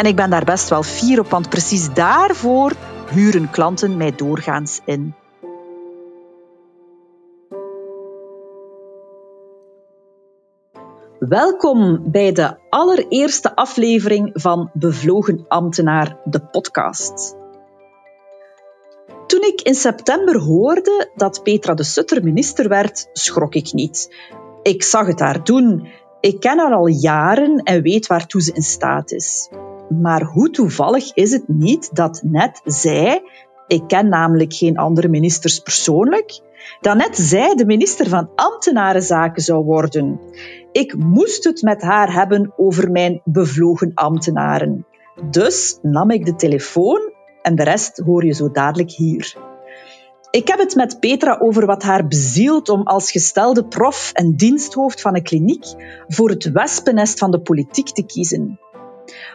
En ik ben daar best wel fier op, want precies daarvoor huren klanten mij doorgaans in. Welkom bij de allereerste aflevering van Bevlogen Ambtenaar, de podcast. Toen ik in september hoorde dat Petra de Sutter minister werd, schrok ik niet. Ik zag het haar doen. Ik ken haar al jaren en weet waartoe ze in staat is. Maar hoe toevallig is het niet dat net zij, ik ken namelijk geen andere ministers persoonlijk, dat net zij de minister van Ambtenarenzaken zou worden. Ik moest het met haar hebben over mijn bevlogen ambtenaren. Dus nam ik de telefoon en de rest hoor je zo dadelijk hier. Ik heb het met Petra over wat haar bezielt om als gestelde prof en diensthoofd van een kliniek voor het wespennest van de politiek te kiezen.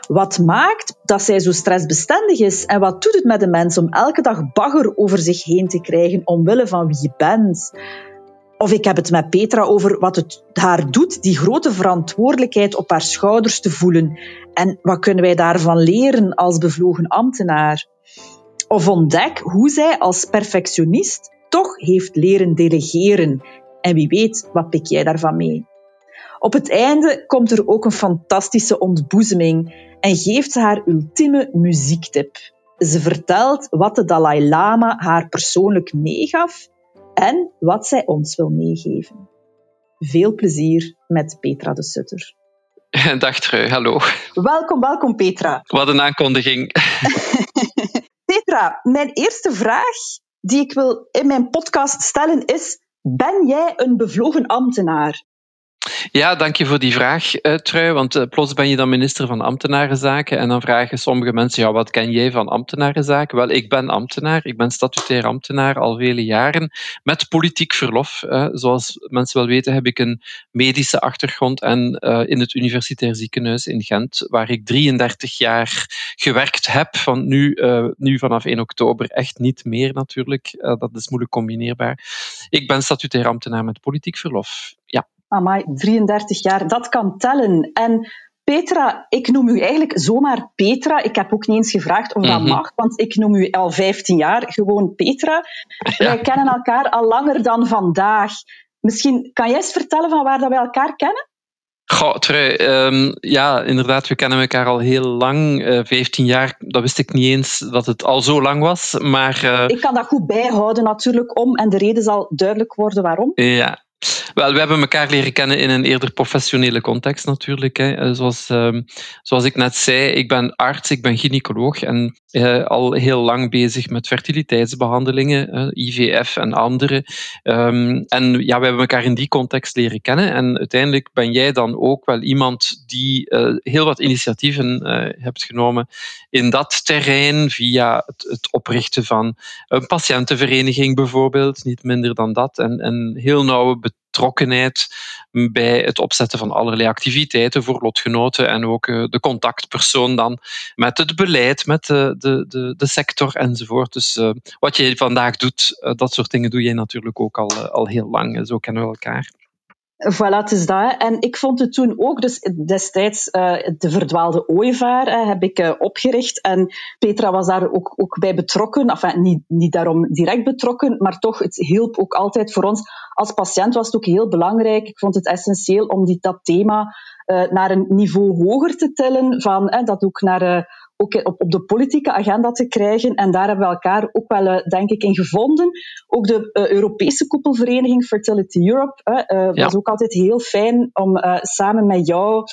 Wat maakt dat zij zo stressbestendig is en wat doet het met de mens om elke dag bagger over zich heen te krijgen omwille van wie je bent? Of ik heb het met Petra over wat het haar doet, die grote verantwoordelijkheid op haar schouders te voelen. En wat kunnen wij daarvan leren als bevlogen ambtenaar? Of ontdek hoe zij als perfectionist toch heeft leren delegeren. En wie weet, wat pik jij daarvan mee? Op het einde komt er ook een fantastische ontboezeming en geeft ze haar ultieme muziektip. Ze vertelt wat de Dalai Lama haar persoonlijk meegaf en wat zij ons wil meegeven. Veel plezier met Petra de Sutter. Dag Trui, hallo. Welkom, welkom Petra. Wat een aankondiging. Petra, mijn eerste vraag die ik wil in mijn podcast stellen is: ben jij een bevlogen ambtenaar? Ja, dank je voor die vraag, uh, Trui. Want uh, plots ben je dan minister van Ambtenarenzaken en dan vragen sommige mensen, ja, wat ken jij van ambtenarenzaken? Wel, ik ben ambtenaar, ik ben statutair ambtenaar al vele jaren, met politiek verlof. Zoals mensen wel weten heb ik een medische achtergrond en in het Universitair Ziekenhuis in Gent, waar ik 33 jaar gewerkt heb, van nu, nu vanaf 1 oktober echt niet meer natuurlijk. dat is moeilijk combineerbaar. Ik ben statutair ambtenaar met politiek verlof. Amai, 33 jaar, dat kan tellen. En Petra, ik noem u eigenlijk zomaar Petra. Ik heb ook niet eens gevraagd of dat mhm. mag, want ik noem u al 15 jaar gewoon Petra. Wij kennen elkaar al langer dan vandaag. Misschien kan jij eens vertellen van waar dat wij elkaar kennen? Goh, Trui, um, ja, inderdaad, we kennen elkaar al heel lang. Uh, eh, 15 jaar, dat wist ik niet eens dat het al zo lang was. Maar, uh... Ik kan dat goed bijhouden natuurlijk om, en de reden zal duidelijk worden waarom. Ja, wel, we hebben elkaar leren kennen in een eerder professionele context natuurlijk. Hè. Eh, zoals, uh, zoals ik net zei, ik ben arts, ik ben gynaecoloog en uh, al heel lang bezig met fertiliteitsbehandelingen, uh, IVF en andere. Um, en ja, we hebben elkaar in die context leren kennen. En uiteindelijk ben jij dan ook wel iemand die heel wat initiatieven hebt genomen in dat terrein via het, het, oprichten van een patiëntenvereniging bijvoorbeeld, niet minder dan dat. En, en heel nauwe betrokkenheid bij het opzetten van allerlei activiteiten voor lotgenoten en ook eh, de contactpersoon dan met het beleid, met de, de, de, de sector enzovoort. Dus uh, wat je vandaag doet, dat soort dingen doe jij natuurlijk ook al, al heel lang. Zo kennen we elkaar. Voilà, het is dat. En ik vond het toen ook, dus destijds uh, de verdwaalde ooievaar heb ik uh, opgericht. En Petra was daar ook, ook bij betrokken. Enfin, niet, niet daarom direct betrokken, maar toch, het hielp ook altijd voor ons. Als patiënt was het ook heel belangrijk. Ik vond het essentieel om die, dat thema naar een niveau hoger te tillen. Van, dat ook naar ook op, op de politieke agenda te krijgen. En daar hebben we elkaar ook wel, denk ik, in gevonden. Ook de Europese koepelvereniging Fertility Europe was ook altijd heel fijn om samen met jou,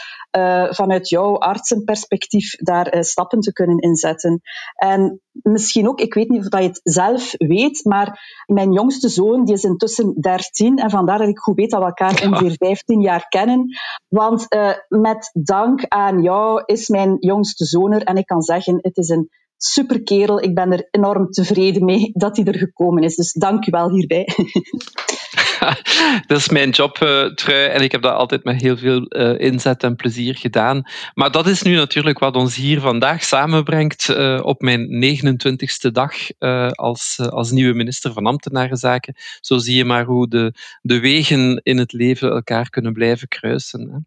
vanuit jouw artsenperspectief, daar stappen te kunnen inzetten. En misschien ook, ik weet niet of je het zelf weet, maar mijn jongste zoon die is intussen 13 en vandaar dat ik goed weet dat we elkaar ongeveer 15 jaar kennen. Want uh, met dank aan jou is mijn jongste zoon er en ik kan zeggen, het is een super kerel. Ik ben er enorm tevreden mee dat hij er gekomen is. Dus dank u wel hierbij. dat is mijn job, uh, trui. En ik heb dat altijd met heel veel uh, inzet en plezier gedaan. Maar dat is nu natuurlijk wat ons hier vandaag samenbrengt uh, op mijn 29ste dag als, als nieuwe minister van Ambtenarenzaken. Zo zie je maar hoe de, de wegen in het leven elkaar kunnen blijven kruisen. Hè.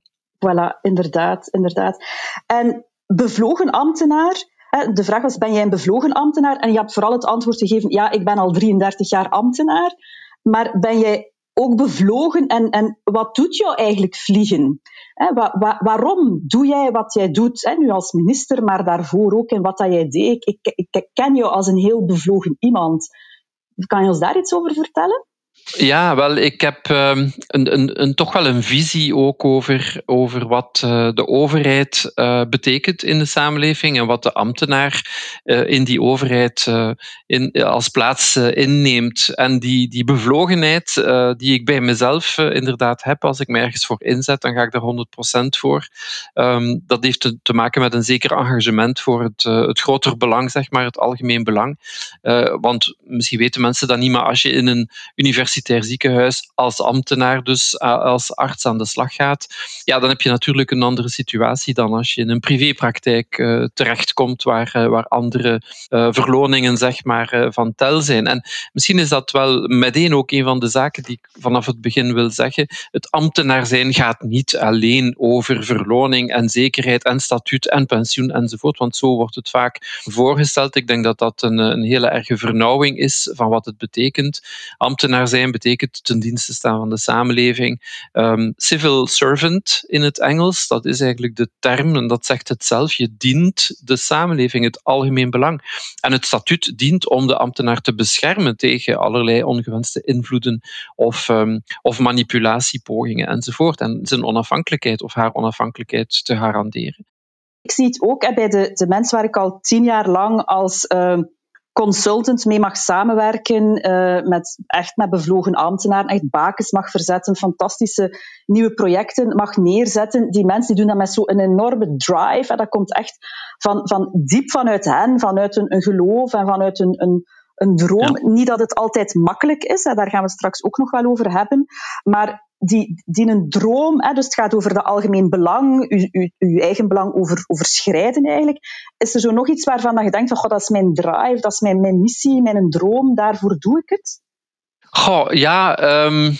Voilà, inderdaad, inderdaad. En bevlogen ambtenaar, de vraag was, ben jij een bevlogen ambtenaar? En je hebt vooral het antwoord gegeven, ja, ik ben al 33 jaar ambtenaar. Maar ben jij ook bevlogen en, en wat doet jou eigenlijk vliegen? waarom doe jij wat jij doet, nu als minister, maar daarvoor ook en wat dat jij deed? Ik, ik, ik ken jou als een heel bevlogen iemand. Kan je ons daar iets over vertellen? Ja, wel, ik heb um, een, een, een, toch wel een visie ook over, over wat uh, de overheid uh, betekent in de samenleving en wat de ambtenaar uh, in die overheid in, als plaats inneemt. En die, die bevlogenheid die ik bij mezelf inderdaad heb, als ik me ergens voor inzet, dan ga ik daar 100% voor. Um, dat heeft te, te, maken met een zeker engagement voor het, het groter belang, zeg maar, het algemeen belang. want misschien weten mensen dat niet, maar als je in een universiteit ziekenhuis als ambtenaar, dus als arts aan de slag gaat, ja, dan heb je natuurlijk een andere situatie dan als je in een privépraktijk uh, terechtkomt waar, uh, waar andere uh, verloningen zeg maar, van tel zijn. En misschien is dat wel meteen ook een van de zaken die ik vanaf het begin wil zeggen. Het ambtenaar zijn gaat niet alleen over verloning en zekerheid en statuut en pensioen enzovoort, want zo wordt het vaak voorgesteld. Ik denk dat dat een, een hele erge vernauwing is van wat het betekent. Ambtenaar zijn betekent ten dienste staan van de samenleving. Um, civil servant in het Engels, dat is eigenlijk de term en dat zegt het zelf. Je dient de samenleving, het algemeen belang. En het statuut dient om de ambtenaar te beschermen tegen allerlei ongewenste invloeden of, um, of manipulatiepogingen enzovoort. En zijn onafhankelijkheid of haar onafhankelijkheid te garanderen. Ik zie het ook bij de, de mensen waar ik al tien jaar lang als uh, consultant mee mag samenwerken, uh, met, echt met bevlogen ambtenaren, echt bakens mag verzetten, fantastische nieuwe projecten mag neerzetten. Die mensen die doen dat met zo'n enorme drive. Hè, dat komt echt van, van diep vanuit hen, vanuit een, een geloof en vanuit een, een, een droom. Niet dat het altijd makkelijk is, hè, daar gaan we straks ook nog wel over hebben. Maar die, die een droom, hè, dus het gaat over de algemeen belang, uw, eigen belang over, overschrijden eigenlijk. Is er zo nog iets waarvan je denkt van, god, dat is mijn drive, dat is mijn, missie, mijn droom, daarvoor doe ik het? Goh, ja, um,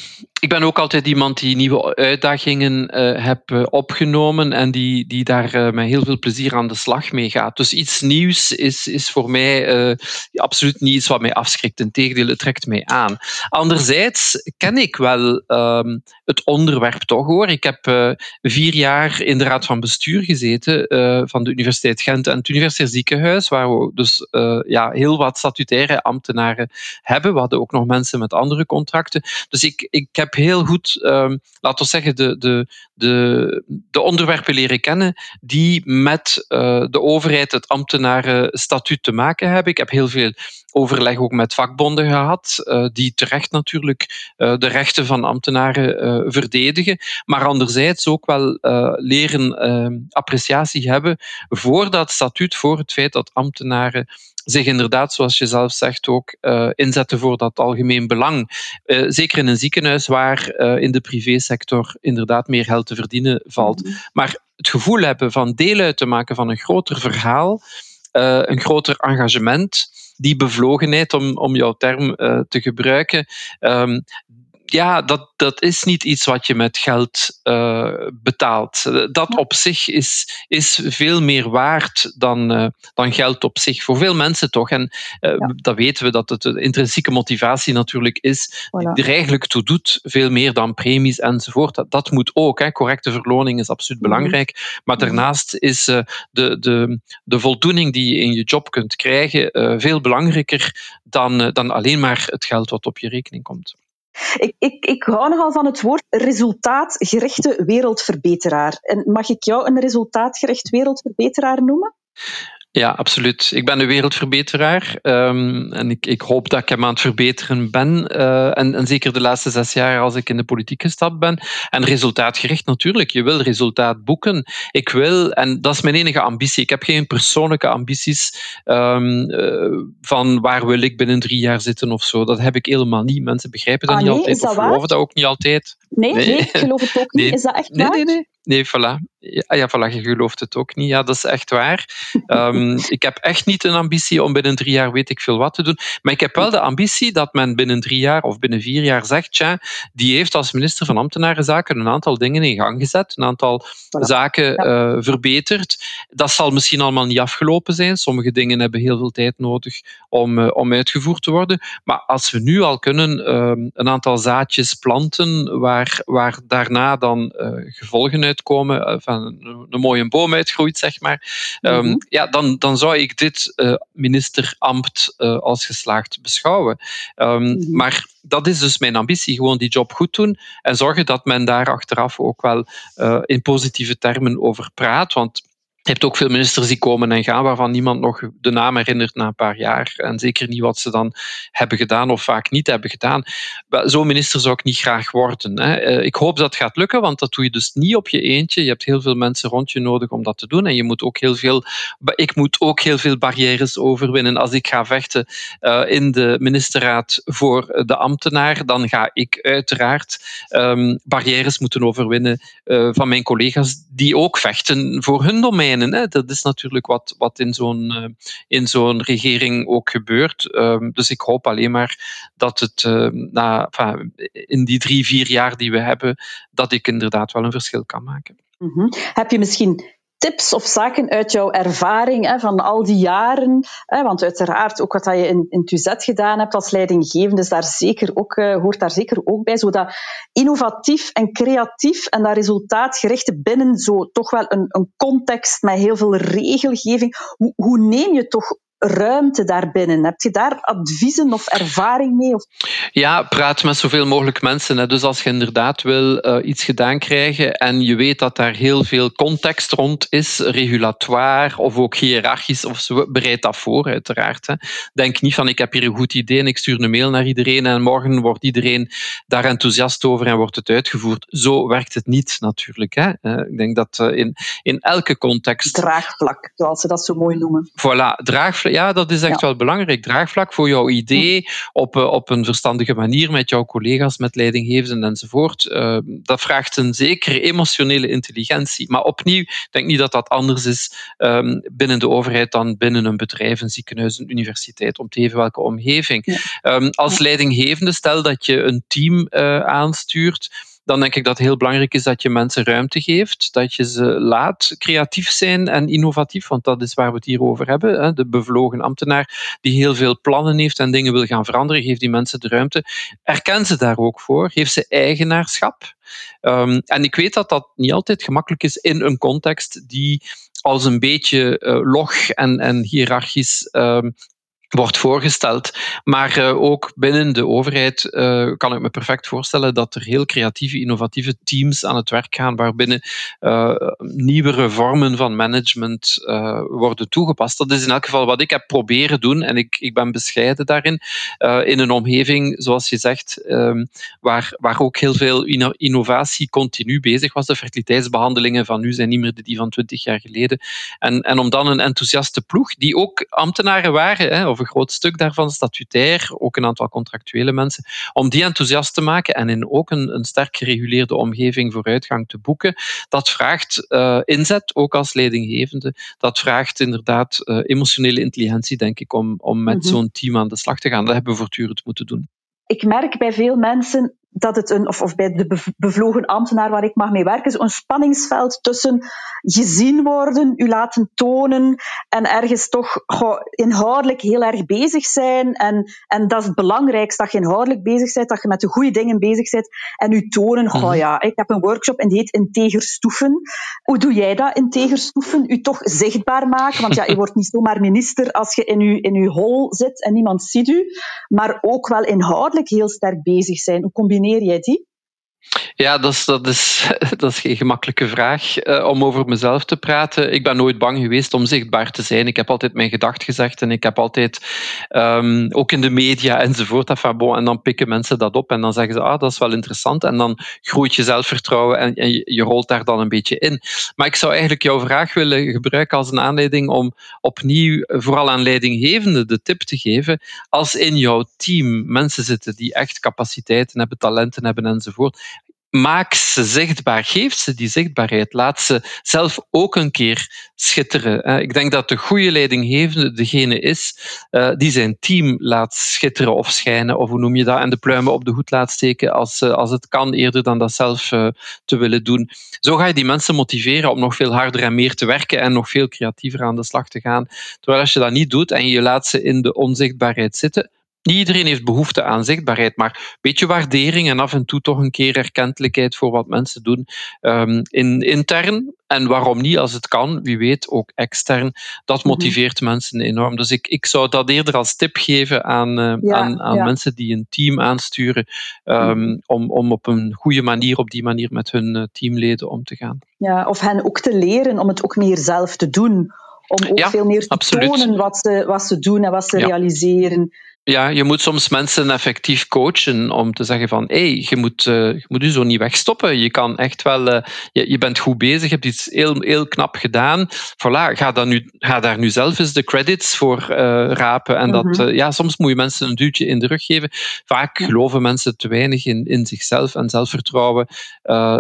ik ben ook altijd iemand die nieuwe uitdagingen uh, heb uh, opgenomen en die, die daar uh, met heel veel plezier aan de slag mee gaat. Dus iets nieuws is, is voor mij absoluut niet iets wat mij afschrikt. Integendeel, het trekt mij aan. Anderzijds ken ik wel um, het onderwerp toch hoor. Ik heb vier jaar in de raad van bestuur gezeten van de Universiteit Gent en het Universitair Ziekenhuis, waar we dus ja, heel wat statutaire ambtenaren hebben. We hadden ook nog mensen met andere contracten. Dus ik, ik heb heel goed, um, laten we zeggen, de, de, de, de onderwerpen leren kennen die met uh, de overheid, het ambtenarenstatuut te maken hebben. Ik heb heel veel overleg ook met vakbonden gehad, uh, die terecht natuurlijk uh, de rechten van ambtenaren verdedigen, maar anderzijds ook wel leren ehm, appreciatie hebben voor dat statuut, voor het feit dat ambtenaren zich inderdaad, zoals je zelf zegt, ook uh, inzetten voor dat algemeen belang. Uh, zeker in een ziekenhuis waar uh, in de privésector inderdaad meer geld te verdienen valt. Mm -hmm. Maar het gevoel hebben van deel uit te maken van een groter verhaal, een groter engagement, die bevlogenheid, om, om jouw term te gebruiken, um, ja, dat, dat is niet iets wat je met geld uh, betaalt. Dat op zich is, is veel meer waard dan, uh, dan geld op zich. Voor veel mensen toch. En uh, ja. dat weten we dat het de intrinsieke motivatie natuurlijk is, voilà. die er eigenlijk toe doet, veel meer dan premies enzovoort. Dat, dat moet ook. Hè. Correcte verloning is absoluut mm -hmm. belangrijk. Maar daarnaast is de, de, de voldoening die je in je job kunt krijgen veel belangrijker dan, dan alleen maar het geld wat op je rekening komt. Ik, ik, ik hou nogal van het woord resultaatgerichte wereldverbeteraar. En mag ik jou een resultaatgericht wereldverbeteraar noemen? Ja, absoluut. Ik ben een wereldverbeteraar um, en ik, ik, hoop dat ik hem aan het verbeteren ben. Uh, en, en, zeker de laatste zes jaar als ik in de politiek gestapt ben. En resultaatgericht natuurlijk. Je wil resultaat boeken. Ik wil, en dat is mijn enige ambitie. Ik heb geen persoonlijke ambities um, uh, van waar wil ik binnen drie jaar zitten of zo. Dat heb ik helemaal niet. Mensen begrijpen dat ah, niet nee, altijd dat of geloven dat ook niet altijd. Nee, nee, nee, ik geloof het ook niet. Nee. Is dat echt waar? Nee, nee, nee, voilà. Ja, ja, voilà, je gelooft het ook niet. Ja, dat is echt waar. Um, ik heb echt niet een ambitie om binnen drie jaar weet ik veel wat te doen. Maar ik heb wel de ambitie dat men binnen drie jaar of binnen vier jaar zegt, tja, die heeft als minister van Ambtenarenzaken een aantal dingen in gang gezet, een aantal voilà. zaken uh, verbeterd. Dat zal misschien allemaal niet afgelopen zijn. Sommige dingen hebben heel veel tijd nodig om, uh, om uitgevoerd te worden. Maar als we nu al kunnen uh, een aantal zaadjes planten waar, waar daarna dan uh, gevolgen uitkomen, van een, mooie boom uitgroeit, zeg maar, mm -hmm. um, ja, dan, dan zou ik dit uh, ministerambt uh, als geslaagd beschouwen. Um, mm -hmm. Maar dat is dus mijn ambitie, gewoon die job goed doen en zorgen dat men daar achteraf ook wel uh, in positieve termen over praat. Want je hebt ook veel ministers die komen en gaan, waarvan niemand nog de naam herinnert na een paar jaar. En zeker niet wat ze dan hebben gedaan of vaak niet hebben gedaan. Zo'n minister zou ik niet graag worden. Hè. Ik hoop dat het gaat lukken, want dat doe je dus niet op je eentje. Je hebt heel veel mensen rond je nodig om dat te doen. En je moet ook heel veel, ik moet ook heel veel barrières overwinnen. Als ik ga vechten uh, in de ministerraad voor de ambtenaar, dan ga ik uiteraard um, barrières moeten overwinnen uh, van mijn collega's die ook vechten voor hun domein. Dat is natuurlijk wat, wat in zo'n zo'n regering ook gebeurt. Um, dus ik hoop alleen maar dat het uh, na, in die drie, vier jaar die we hebben, dat ik inderdaad wel een verschil kan maken. -hmm. Heb je misschien tips of zaken uit jouw ervaring hè, van al die jaren? Hè, want uiteraard, ook wat je in, in gedaan hebt als leidinggevende, daar zeker ook, uh, hoort daar zeker ook bij. Zo dat innovatief en creatief en dat resultaatgerichte binnen zo toch wel een, een context met heel veel regelgeving. Hoe, hoe neem je toch ruimte daarbinnen? Heb je daar adviezen of ervaring mee? Ja, praat met zoveel mogelijk mensen. Hè. Dus als je inderdaad wil uh, iets gedaan krijgen en je weet dat daar heel veel context rond is, regulatoire of ook hiërarchisch, of zo, bereid dat voor, uiteraard. Denk niet van ik heb hier een goed idee en ik stuur een mail naar iedereen en morgen wordt iedereen daar enthousiast over en wordt het uitgevoerd. Zo werkt het niet natuurlijk. Hè. Uh, ik denk dat uh, in, in elke context... Draagvlak, zoals ze dat zo mooi noemen. Voilà, draagvlak ja, dat is echt ja. wel belangrijk. Draagvlak voor jouw idee op, op een verstandige manier met jouw collega's, met leidinggevenden enzovoort. Uh, dat vraagt een zekere emotionele intelligentie. Maar opnieuw, ik denk niet dat dat anders is um, binnen de overheid dan binnen een bedrijf, een ziekenhuis, een universiteit, om te even welke omgeving. Ja. Um, als leidinggevende, stel dat je een team uh, aanstuurt dan denk ik dat het heel belangrijk is dat je mensen ruimte geeft, dat je ze laat creatief zijn en innovatief, want dat is waar we het hier over hebben. Hè. De bevlogen ambtenaar die heel veel plannen heeft en dingen wil gaan veranderen, geeft die mensen de ruimte. Erken ze daar ook voor, geef ze eigenaarschap. Um, en ik weet dat dat niet altijd gemakkelijk is in een context die als een beetje uh, log en, en hiërarchisch um, wordt voorgesteld. Maar uh, ook binnen de overheid uh, kan ik me perfect voorstellen dat er heel creatieve, innovatieve teams aan het werk gaan, waarbinnen uh, nieuwere vormen van management worden toegepast. Dat is in elk geval wat ik heb proberen doen en ik, ik ben bescheiden daarin. in een omgeving, zoals je zegt, um, waar, waar ook heel veel innovatie continu bezig was. De fertiliteitsbehandelingen van nu zijn niet meer die van twintig jaar geleden. En, en om dan een enthousiaste ploeg, die ook ambtenaren waren, hè, of een groot stuk daarvan statutair, ook een aantal contractuele mensen, om die enthousiast te maken en in ook een, een sterk gereguleerde omgeving vooruitgang te boeken. Dat vraagt uh, inzet, ook als leidinggevende. Dat vraagt inderdaad uh, emotionele intelligentie, denk ik, om, om met mm -hmm. zo'n team aan de slag te gaan. Dat hebben we voortdurend moeten doen. Ik merk bij veel mensen dat het een, of, of bij de bevlogen ambtenaar waar ik mag mee werken, zo'n spanningsveld tussen gezien worden, u laten tonen en ergens toch goh, inhoudelijk heel erg bezig zijn. En, en dat is het belangrijkste, dat je inhoudelijk bezig bent, dat je met de goede dingen bezig bent en u tonen, goh mhm. ja, ik heb een workshop en die heet integerstoefen. Hoe doe jij dat, integerstoefen? U toch zichtbaar maken, want ja, je wordt niet zomaar minister als je in uw, in uw hol zit en niemand ziet u, maar ook wel inhoudelijk heel sterk bezig zijn. Hoe combineer Janeer ya ji? Ja, dat is, dat is, dat is geen gemakkelijke vraag uh, om over mezelf te praten. Ik ben nooit bang geweest om zichtbaar te zijn. Ik heb altijd mijn gedacht gezegd en ik heb altijd, um, ook in de media enzovoort, enfin, en dan pikken mensen dat op en dan zeggen ze, ah, dat is wel interessant. En dan groeit je zelfvertrouwen en, en je, rolt daar dan een beetje in. Maar ik zou eigenlijk jouw vraag willen gebruiken als een aanleiding om opnieuw, vooral aan leidinggevenden, de tip te geven. Als in jouw team mensen zitten die echt capaciteiten hebben, talenten hebben enzovoort, maak ze zichtbaar, geef ze die zichtbaarheid, laat ze zelf ook een keer schitteren. Ik denk dat de goede leidinggevende degene is eh, die zijn team laat schitteren of schijnen, of hoe noem je dat, en de pluimen op de hoed laat steken als, eh, als het kan, eerder dan dat zelf eh, te willen doen. Zo ga je die mensen motiveren om nog veel harder en meer te werken en nog veel creatiever aan de slag te gaan. Terwijl als je dat niet doet en je laat ze in de onzichtbaarheid zitten, niet iedereen heeft behoefte aan zichtbaarheid, maar een beetje waardering en af en toe toch een keer erkentelijkheid voor wat mensen doen. Um, in, intern en waarom niet als het kan, wie weet ook extern. Dat mhm. motiveert mensen enorm. Dus ik, ik zou dat eerder als tip geven aan, uh, aan, aan mensen die een team aansturen, um, om, om op een goede manier, op die manier met hun uh, teamleden om te gaan. Ja, of hen ook te leren om het ook meer zelf te doen. Om ook veel meer te absoluut. tonen wat ze, wat ze doen en wat ze realiseren. Ja, je moet soms mensen effectief coachen om te zeggen van hé, hey, je, moet, uh, je moet je zo niet wegstoppen. Je kan echt wel, uh, je, je bent goed bezig, je hebt iets heel, heel knap gedaan. Voilà, ga, dan nu, ga daar nu zelf eens de credits voor uh, rapen. En dat, mhm. ja, soms moet je mensen een duwtje in de rug geven. Vaak geloven mensen te weinig in, in zichzelf en zelfvertrouwen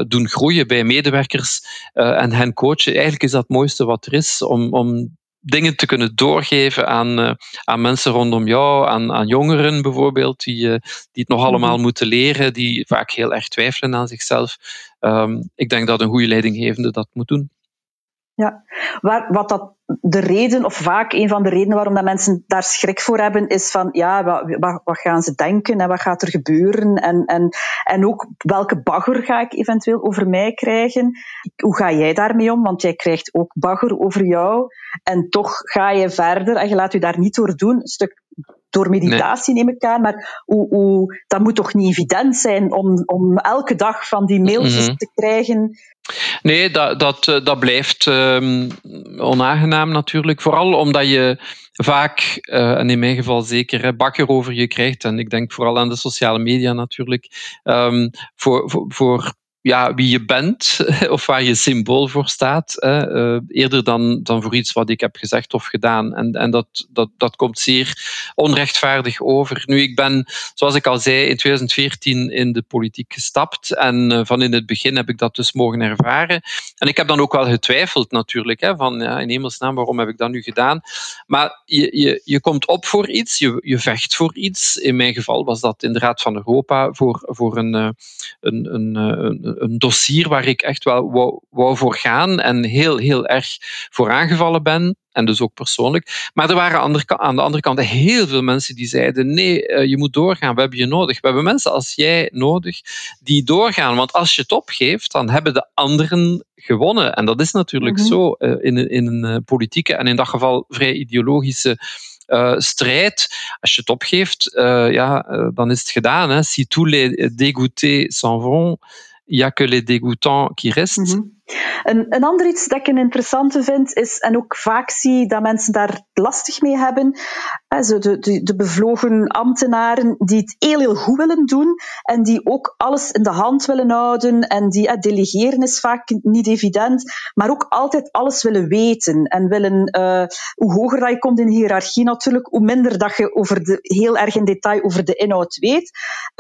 doen groeien bij medewerkers en hen coachen. Eigenlijk is dat het mooiste wat er is om, om dingen te kunnen doorgeven aan, uh, aan mensen rondom jou, aan, aan jongeren bijvoorbeeld, die, uh, die het nog mhm. allemaal moeten leren, die vaak heel erg twijfelen aan zichzelf. Um, ik denk dat een goede leidinggevende dat moet doen. Ja, Waar, wat dat de reden, of vaak een van de redenen waarom dat mensen daar schrik voor hebben, is van ja, wat, wat, gaan ze denken en wat gaat er gebeuren? En, en, en ook welke bagger ga ik eventueel over mij krijgen? Hoe ga jij daarmee om? Want jij krijgt ook bagger over jou. En toch ga je verder en je laat je daar niet door doen. Een stuk door meditatie neem ik aan, maar hoe, hoe, dat moet toch niet evident zijn om, om elke dag van die mailtjes mhm. te krijgen Nee, dat, dat, eh, dat blijft um, onaangenaam natuurlijk. Vooral omdat je vaak, uh, en in mijn geval zeker, bakker over je krijgt. En ik denk vooral aan de sociale media natuurlijk. Um, voor, voor, voor ja, wie je bent of waar je symbool voor staat, uh, eerder dan, dan voor iets wat ik heb gezegd of gedaan. En, en dat, dat, dat komt zeer onrechtvaardig over. Nu, ik ben, zoals ik al zei, in 2014 in de politiek gestapt en uh, van in het begin heb ik dat dus mogen ervaren. En ik heb dan ook wel getwijfeld natuurlijk, hè, van ja, in hemelsnaam, waarom heb ik dat nu gedaan? Maar je, je, je komt op voor iets, je, je vecht voor iets. In mijn geval was dat in de Raad van Europa voor, voor een, uh, een, een, een een dossier waar ik echt wel wou, wou voor gaan en heel, heel erg voor aangevallen ben. En dus ook persoonlijk. Maar er waren aan de andere kant heel veel mensen die zeiden: nee, eh, je moet doorgaan, we hebben je nodig. We hebben mensen als jij nodig die doorgaan. Want als je het opgeeft, dan hebben de anderen gewonnen. En dat is natuurlijk mhm. zo uh, in, in een uh, politieke en in dat geval vrij ideologische uh, strijd. Als je het opgeeft, uh, ja, uh, dan is het gedaan. Hè. Si tous les dégoûtés s'en vont, il n'y a que les dégoûtants qui restent. -hmm. Een, een ander iets dat ik een interessante vind, is, en ook vaak zie dat mensen daar lastig mee hebben, de, de, de bevlogen ambtenaren die het heel, heel goed willen doen en die ook alles in de hand willen houden en die uh, delegeren is vaak niet evident, maar ook altijd alles willen weten en willen, uh, hoe hoger dat je komt in de hiërarchie natuurlijk, hoe minder dat je over de, heel erg in detail over de inhoud weet.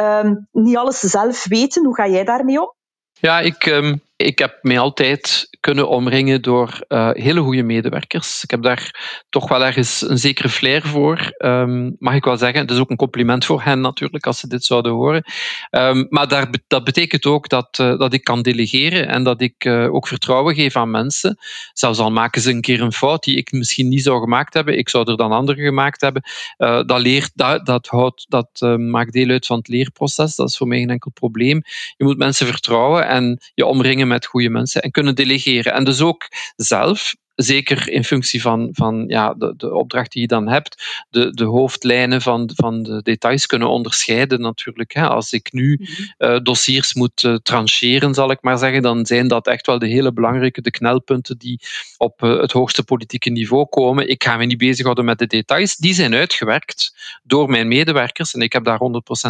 Um, niet alles zelf weten, hoe ga jij daarmee om? Ja, ik, um, ik heb mij altijd kunnen omringen door uh, hele goede medewerkers. Ik heb daar toch wel ergens een zekere flair voor, um, mag ik wel zeggen. Het is ook een compliment voor hen natuurlijk, als ze dit zouden horen. Um, maar daar, dat betekent ook dat, uh, dat ik kan delegeren en dat ik uh, ook vertrouwen geef aan mensen. Zelfs al maken ze een keer een fout die ik misschien niet zou gemaakt hebben, ik zou er dan anderen gemaakt hebben. dat, leert, dat, dat, houdt, dat maakt deel uit van het leerproces. Dat is voor mij geen enkel probleem. Je moet mensen vertrouwen en je omringen met goede mensen en kunnen delegeren. En dus ook zelf zeker in functie van, van ja, de, de opdracht die je dan hebt, de, de hoofdlijnen van, van de details kunnen onderscheiden natuurlijk. Hè. Als ik nu uh, dossiers moet uh, trancheren, zal ik maar zeggen, dan zijn dat echt wel de hele belangrijke, de knelpunten die op uh, het hoogste politieke niveau komen. Ik ga me niet bezighouden met de details. Die zijn uitgewerkt door mijn medewerkers en ik heb daar 100%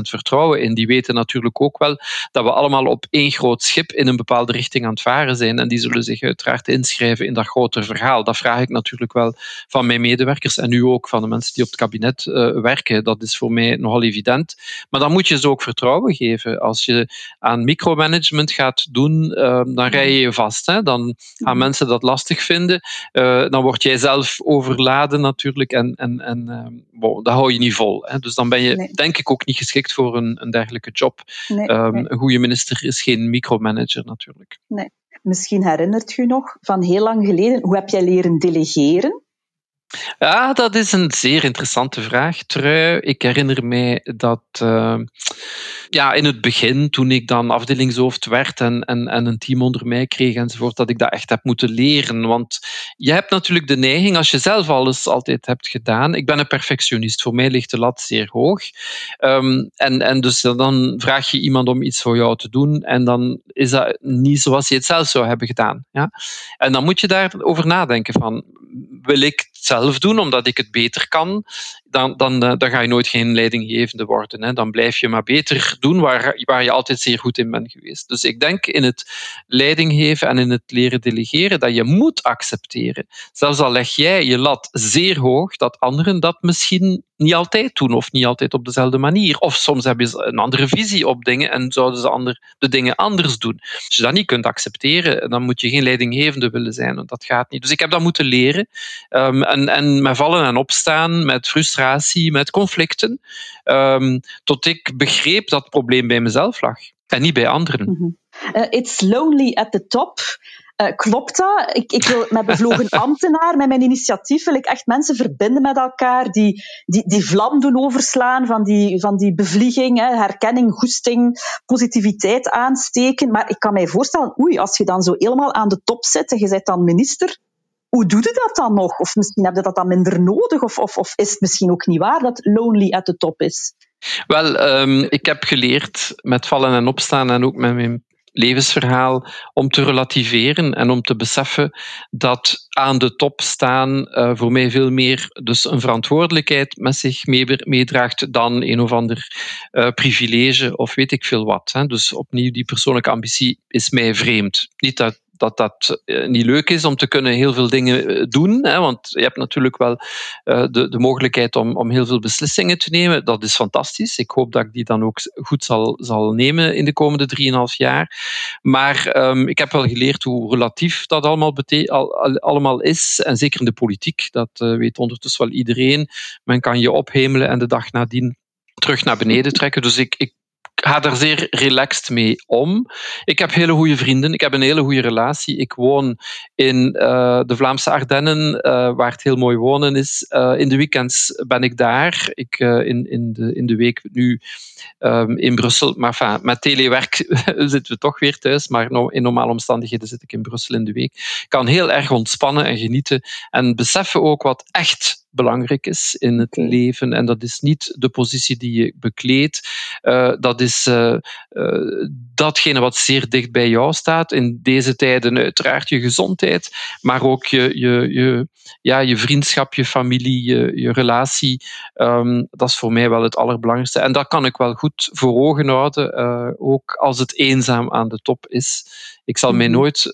vertrouwen in. Die weten natuurlijk ook wel dat we allemaal op één groot schip in een bepaalde richting aan het varen zijn en die zullen zich uiteraard inschrijven in dat grotere verhaal. Dat vraag ik natuurlijk wel van mijn medewerkers en nu ook van de mensen die op het kabinet uh, werken. Dat is voor mij nogal evident. Maar dan moet je ze ook vertrouwen geven. Als je aan micromanagement gaat doen, uh, dan rij je je vast. Hè? Dan gaan mhm. mensen dat lastig vinden. Uh, dan word jij zelf overladen natuurlijk en, en, en bon, dat hou je niet vol. Hè? Dus dan ben je nee. denk ik ook niet geschikt voor een, een dergelijke job. Nee, um, nee. Een goede minister is geen micromanager natuurlijk. Nee. Misschien herinnert u nog van heel lang geleden, hoe heb jij leren delegeren? Ja, dat is een zeer interessante vraag, Trui. Ik herinner mij dat uh, ja, in het begin, toen ik dan afdelingshoofd werd en, en, en een team onder mij kreeg enzovoort, dat ik dat echt heb moeten leren. Want je hebt natuurlijk de neiging, als je zelf alles altijd hebt gedaan. Ik ben een perfectionist, voor mij ligt de lat zeer hoog. Um, en, en dus dan vraag je iemand om iets voor jou te doen en dan is dat niet zoals je het zelf zou hebben gedaan. Ja? En dan moet je daarover nadenken van, wil ik het zelf doen omdat ik het beter kan? dan, dan, eh, dan ga je nooit geen leidinggevende worden. Hè. Dan blijf je maar beter doen waar, waar je altijd zeer goed in bent geweest. Dus ik denk in het leidinggeven en in het leren delegeren dat je moet accepteren. Zelfs al leg jij je lat zeer hoog, dat anderen dat misschien niet altijd doen of niet altijd op dezelfde manier. Of soms hebben ze een andere visie op dingen en zouden ze ander, de dingen anders doen. Als je dat niet kunt accepteren, dan moet je geen leidinggevende willen zijn, want dat gaat niet. Dus ik heb dat moeten leren. Um, en, en met vallen en opstaan, met frustratie met conflicten, um, tot ik begreep dat het probleem bij mezelf lag en niet bij anderen. Mm -hmm. uh, it's lonely at the top. Uh, klopt dat? Ik, ik wil met bevlogen ambtenaar, met mijn initiatief, wil ik echt mensen verbinden met elkaar die, die, die vlam doen overslaan van die, van die bevlieging, hè, herkenning, goesting, positiviteit aansteken. Maar ik kan mij voorstellen, oei, als je dan zo helemaal aan de top zit en je bent dan minister, hoe doe je dat dan nog? Of misschien heb je dat dan minder nodig? Of, of, of is het misschien ook niet waar dat lonely at the top is? Wel, um, ik heb geleerd met vallen en opstaan en ook met mijn levensverhaal om te relativeren en om te beseffen dat aan de top staan uh, voor mij veel meer dus een verantwoordelijkheid met zich meedraagt dan een of ander uh, privilege of weet ik veel wat. Hè. Dus opnieuw, die persoonlijke ambitie is mij vreemd. Niet dat dat dat eh, niet leuk is om te kunnen heel veel dingen eh, doen. Hè, want je hebt natuurlijk wel uh, de, de mogelijkheid om, om heel veel beslissingen te nemen. Dat is fantastisch. Ik hoop dat ik die dan ook goed zal, zal nemen in de komende 3,5 jaar. Maar um, ik heb wel geleerd hoe relatief dat allemaal, al, al, allemaal is. En zeker in de politiek, dat weet ondertussen wel iedereen. Men kan je ophemelen en de dag nadien terug naar beneden trekken. Dus ik, ik ga daar zeer relaxed mee om. Ik heb hele goede vrienden, ik heb een hele goede relatie. Ik woon in uh, de Vlaamse Ardennen, uh, waar het heel mooi wonen is. Uh, in de weekends ben ik daar. Ik, in, in, de, in de week nu um, in Brussel. Maar enfin, met telewerk zitten we toch weer thuis, maar in normale omstandigheden zit ik in Brussel in de week. Ik kan heel erg ontspannen en genieten en beseffen ook wat echt belangrijk is in het leven. En dat is niet de positie die je bekleedt. Uh, dat is uh, uh, datgene wat zeer dicht bij jou staat. In deze tijden uiteraard je gezondheid, maar ook je, je, je, ja, je vriendschap, je familie, je, je relatie. Um, dat is voor mij wel het allerbelangrijkste. En dat kan ik wel goed voor ogen houden, ook als het eenzaam aan de top is. Ik zal mij mhm. nooit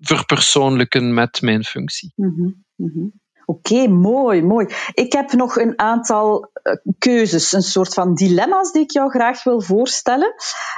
verpersoonlijken met mijn functie. Mm -hmm. Mm -hmm. Oké, mooi, mooi. Ik heb nog een aantal uh, keuzes, een soort van dilemma's die ik jou graag wil voorstellen.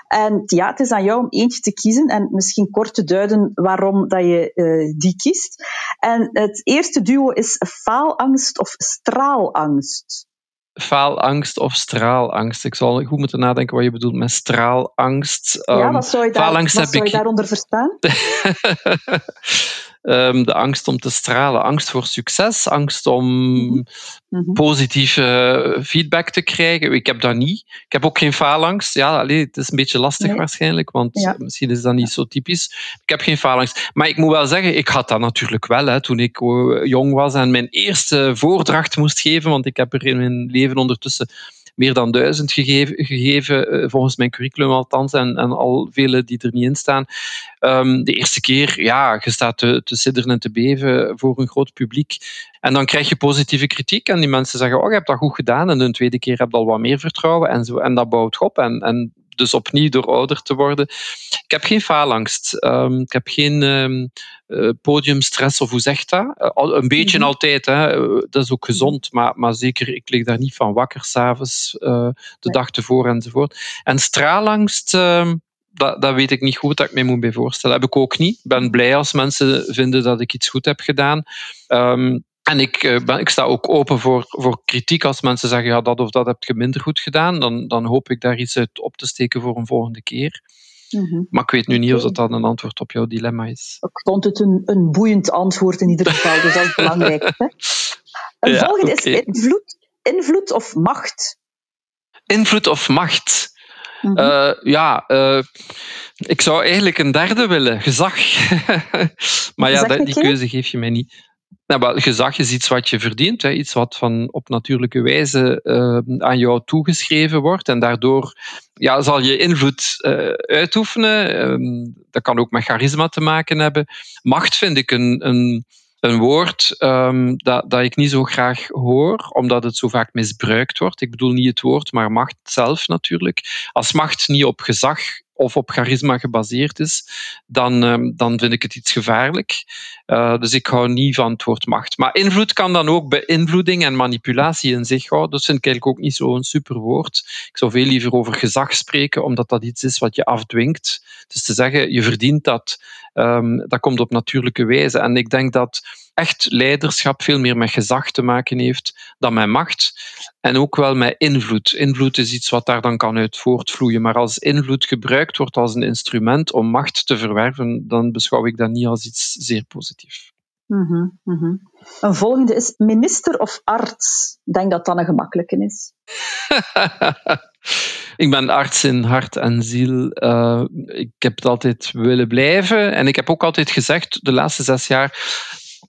En ja, het is aan jou om eentje te kiezen en misschien kort te duiden waarom dat je uh, die kiest. En het eerste duo is faalangst of straalangst faalangst of straalangst. Ik zal goed moeten nadenken wat je bedoelt met straalangst. Ja, um, wat zou je, daar, wat zou je ik... daaronder verstaan? um, de angst om te stralen, angst voor succes, angst om mm -hmm. positieve feedback te krijgen. Ik heb dat niet. Ik heb ook geen faalangst. Ja, allee, het is een beetje lastig nee. waarschijnlijk, want ja. misschien is dat niet zo typisch. Ik heb geen faalangst. Maar ik moet wel zeggen, ik had dat natuurlijk wel hè, toen ik jong was en mijn eerste voordracht moest geven, want ik heb er in mijn leven ondertussen meer dan duizend gegeven, gegeven volgens mijn curriculum althans, en, en al vele die er niet in staan. Um, de eerste keer, ja, je staat te, te sidderen en te beven voor een groot publiek. En dan krijg je positieve kritiek en die mensen zeggen, oh, je hebt dat goed gedaan. En de tweede keer heb je al wat meer vertrouwen en, zo, en dat bouwt op. En, en dus opnieuw door ouder te worden. Ik heb geen faalangst. Um, ik heb geen um, uh, podiumstress of hoe zegt dat? Uh, een beetje mm -hmm. altijd, hè. Uh, dat is ook gezond, maar, maar zeker, ik lig daar niet van wakker s'avonds, de nee. dag tevoren enzovoort. En straalangst. Dat, dat, weet ik niet goed, dat ik me moet bij voorstellen. Heb ik ook niet. Ik ben blij als mensen vinden dat ik iets goed heb gedaan. Um, en ik, ben, ik sta ook open voor, voor kritiek als mensen zeggen ja, dat of dat heb je minder goed gedaan. Dan, dan hoop ik daar iets uit op te steken voor een volgende keer. Mm -hmm. Maar ik weet nu niet of dat een antwoord op jouw dilemma is. Ik vond het een, een boeiend antwoord in ieder geval, dus dat is belangrijk. Hè? Een ja, volgende okay. is invloed, invloed of macht. Invloed of macht. Mm -hmm. uh, ja, uh, ik zou eigenlijk een derde willen, gezag. maar ja, dat, die keuze geef je mij niet. Nou, wel, gezag is iets wat je verdient, hè, iets wat van op natuurlijke wijze uh, aan jou toegeschreven wordt. En daardoor ja, zal je invloed uh, uitoefenen. Um, dat kan ook met charisma te maken hebben. Macht vind ik een, een, een woord um, dat, dat ik niet zo graag hoor, omdat het zo vaak misbruikt wordt. Ik bedoel niet het woord, maar macht zelf natuurlijk. Als macht niet op gezag of op charisma gebaseerd is, dan, um, dan vind ik het iets gevaarlijk. Uh, dus ik hou niet van het woord macht. Maar invloed kan dan ook beïnvloeding en manipulatie in zich houden. Dat vind ik eigenlijk ook niet zo'n super woord. Ik zou veel liever over gezag spreken, omdat dat iets is wat je afdwingt. Dus te zeggen, je verdient dat, um, dat komt op natuurlijke wijze. En ik denk dat echt leiderschap veel meer met gezag te maken heeft dan met macht. En ook wel met invloed. Invloed is iets wat daar dan kan uit voortvloeien. Maar als invloed gebruikt wordt als een instrument om macht te verwerven, dan beschouw ik dat niet als iets zeer positiefs. Mm -hmm, mm -hmm. Een volgende is minister of arts. Ik denk dat dat een gemakkelijke is. ik ben arts in hart en ziel. Uh, ik heb het altijd willen blijven. En ik heb ook altijd gezegd, de laatste zes jaar,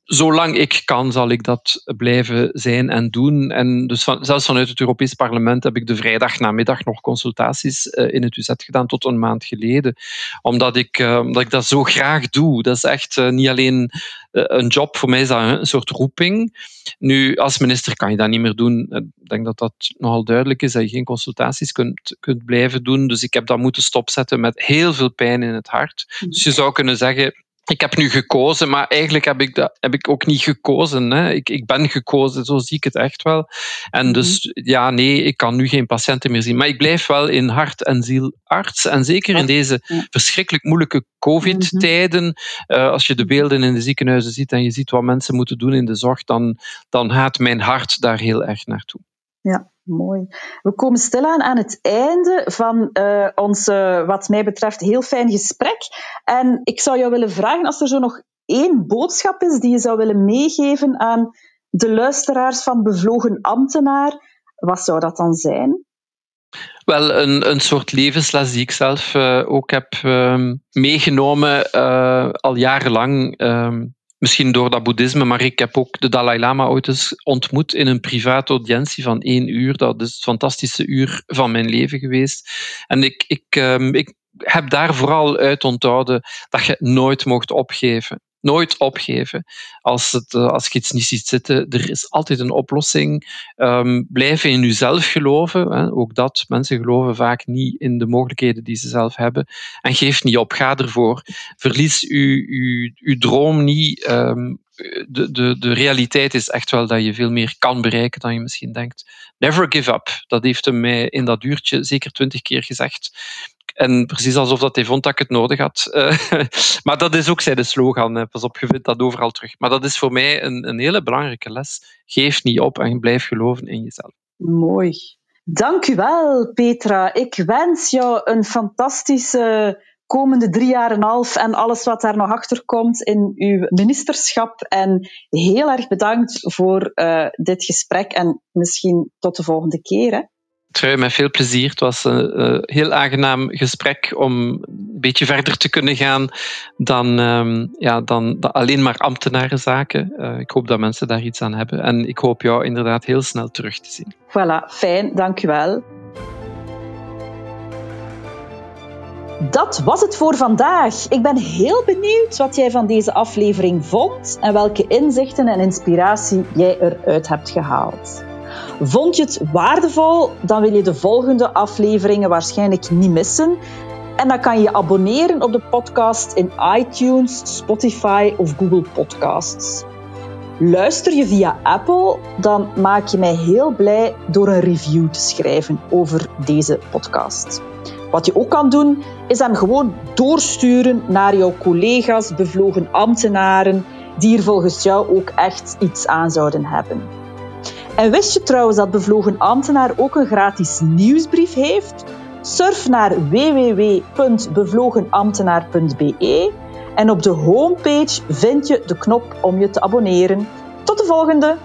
zolang ik kan, zal ik dat blijven zijn en doen. En dus van, zelfs vanuit het Europees Parlement heb ik de vrijdag namiddag nog consultaties uh, in het UZ gedaan tot een maand geleden. Omdat ik, omdat ik dat zo graag doe. Dat is echt uh, niet alleen een job, voor mij is dat een soort roeping. Nu, als minister kan je dat niet meer doen. Ik denk dat dat nogal duidelijk is, dat je geen consultaties kunt, kunt blijven doen. Dus ik heb dat moeten stopzetten met heel veel pijn in het hart. Dus je zou kunnen zeggen, ik heb nu gekozen, maar eigenlijk heb ik, dat, heb ik ook niet gekozen. Hè. Ik, ik ben gekozen, zo zie ik het echt wel. En mhm. dus ja, nee, ik kan nu geen patiënten meer zien. Maar ik blijf wel in hart en ziel arts. En zeker in deze verschrikkelijk moeilijke COVID-tijden, uh, als je de beelden in de ziekenhuizen ziet en je ziet wat mensen moeten doen in de zorg, dan, dan gaat mijn hart daar heel erg naartoe. Ja, mooi. We komen stilaan aan het einde van uh, ons, wat mij betreft, heel fijn gesprek. En ik zou jou willen vragen, als er zo nog één boodschap is die je zou willen meegeven aan de luisteraars van Bevlogen Ambtenaar, wat zou dat dan zijn? Wel, een, een soort levensles die ik zelf uh, ook heb uh, meegenomen uh, al jarenlang. Misschien door dat boeddhisme, maar ik heb ook de Dalai Lama ooit eens ontmoet in een private audiëntie van één uur. Dat is het fantastische uur van mijn leven geweest. En ik, ik, um, ik heb daar vooral uit onthouden dat je nooit mocht opgeven. Nooit opgeven. Als, het, eh, als je iets niet ziet zitten, er is altijd een oplossing. Um, blijf in jezelf geloven. Hè. Ook dat, mensen geloven vaak niet in de mogelijkheden die ze zelf hebben. En geef niet op, ga ervoor. Verlies uw, uw, droom niet. Um, de, de, de realiteit is echt wel dat je veel meer kan bereiken dan je misschien denkt. Never give up. Dat heeft hem mij in dat uurtje zeker twintig keer gezegd. En precies alsof dat hij vond dat ik het nodig had. Uh, maar dat is ook zijn slogan. Pas op, je vindt dat overal terug. Maar dat is voor mij een, een hele belangrijke les. Geef niet op en blijf geloven in jezelf. Mooi. Dank u wel, Petra. Ik wens jou een fantastische komende drie jaar en half en alles wat daar nog achter komt in uw ministerschap. En heel erg bedankt voor uh, dit gesprek en misschien tot de volgende keer. Hè? Trui, met veel plezier. Het was een uh, heel aangenaam gesprek om een beetje verder te kunnen gaan dan, um, ja, dan, alleen maar ambtenarenzaken. Uh, ik hoop dat mensen daar iets aan hebben. En ik hoop jou inderdaad heel snel terug te zien. Voilà, fijn, dank u wel. Dat was het voor vandaag. Ik ben heel benieuwd wat jij van deze aflevering vond en welke inzichten en inspiratie jij eruit hebt gehaald. Vond je het waardevol? Dan wil je de volgende afleveringen waarschijnlijk niet missen. En dan kan je je abonneren op de podcast in iTunes, Spotify of Google Podcasts. Luister je via Apple, dan maak je mij heel blij door een review te schrijven over deze podcast. Wat je ook kan doen, is hem gewoon doorsturen naar jouw collega's, bevlogen ambtenaren, die er volgens jou ook echt iets aan zouden hebben. En wist je trouwens dat Bevlogen Ambtenaar ook een gratis nieuwsbrief heeft? Surf naar www.bevlogenambtenaar.be en op de homepage vind je de knop om je te abonneren. Tot de volgende!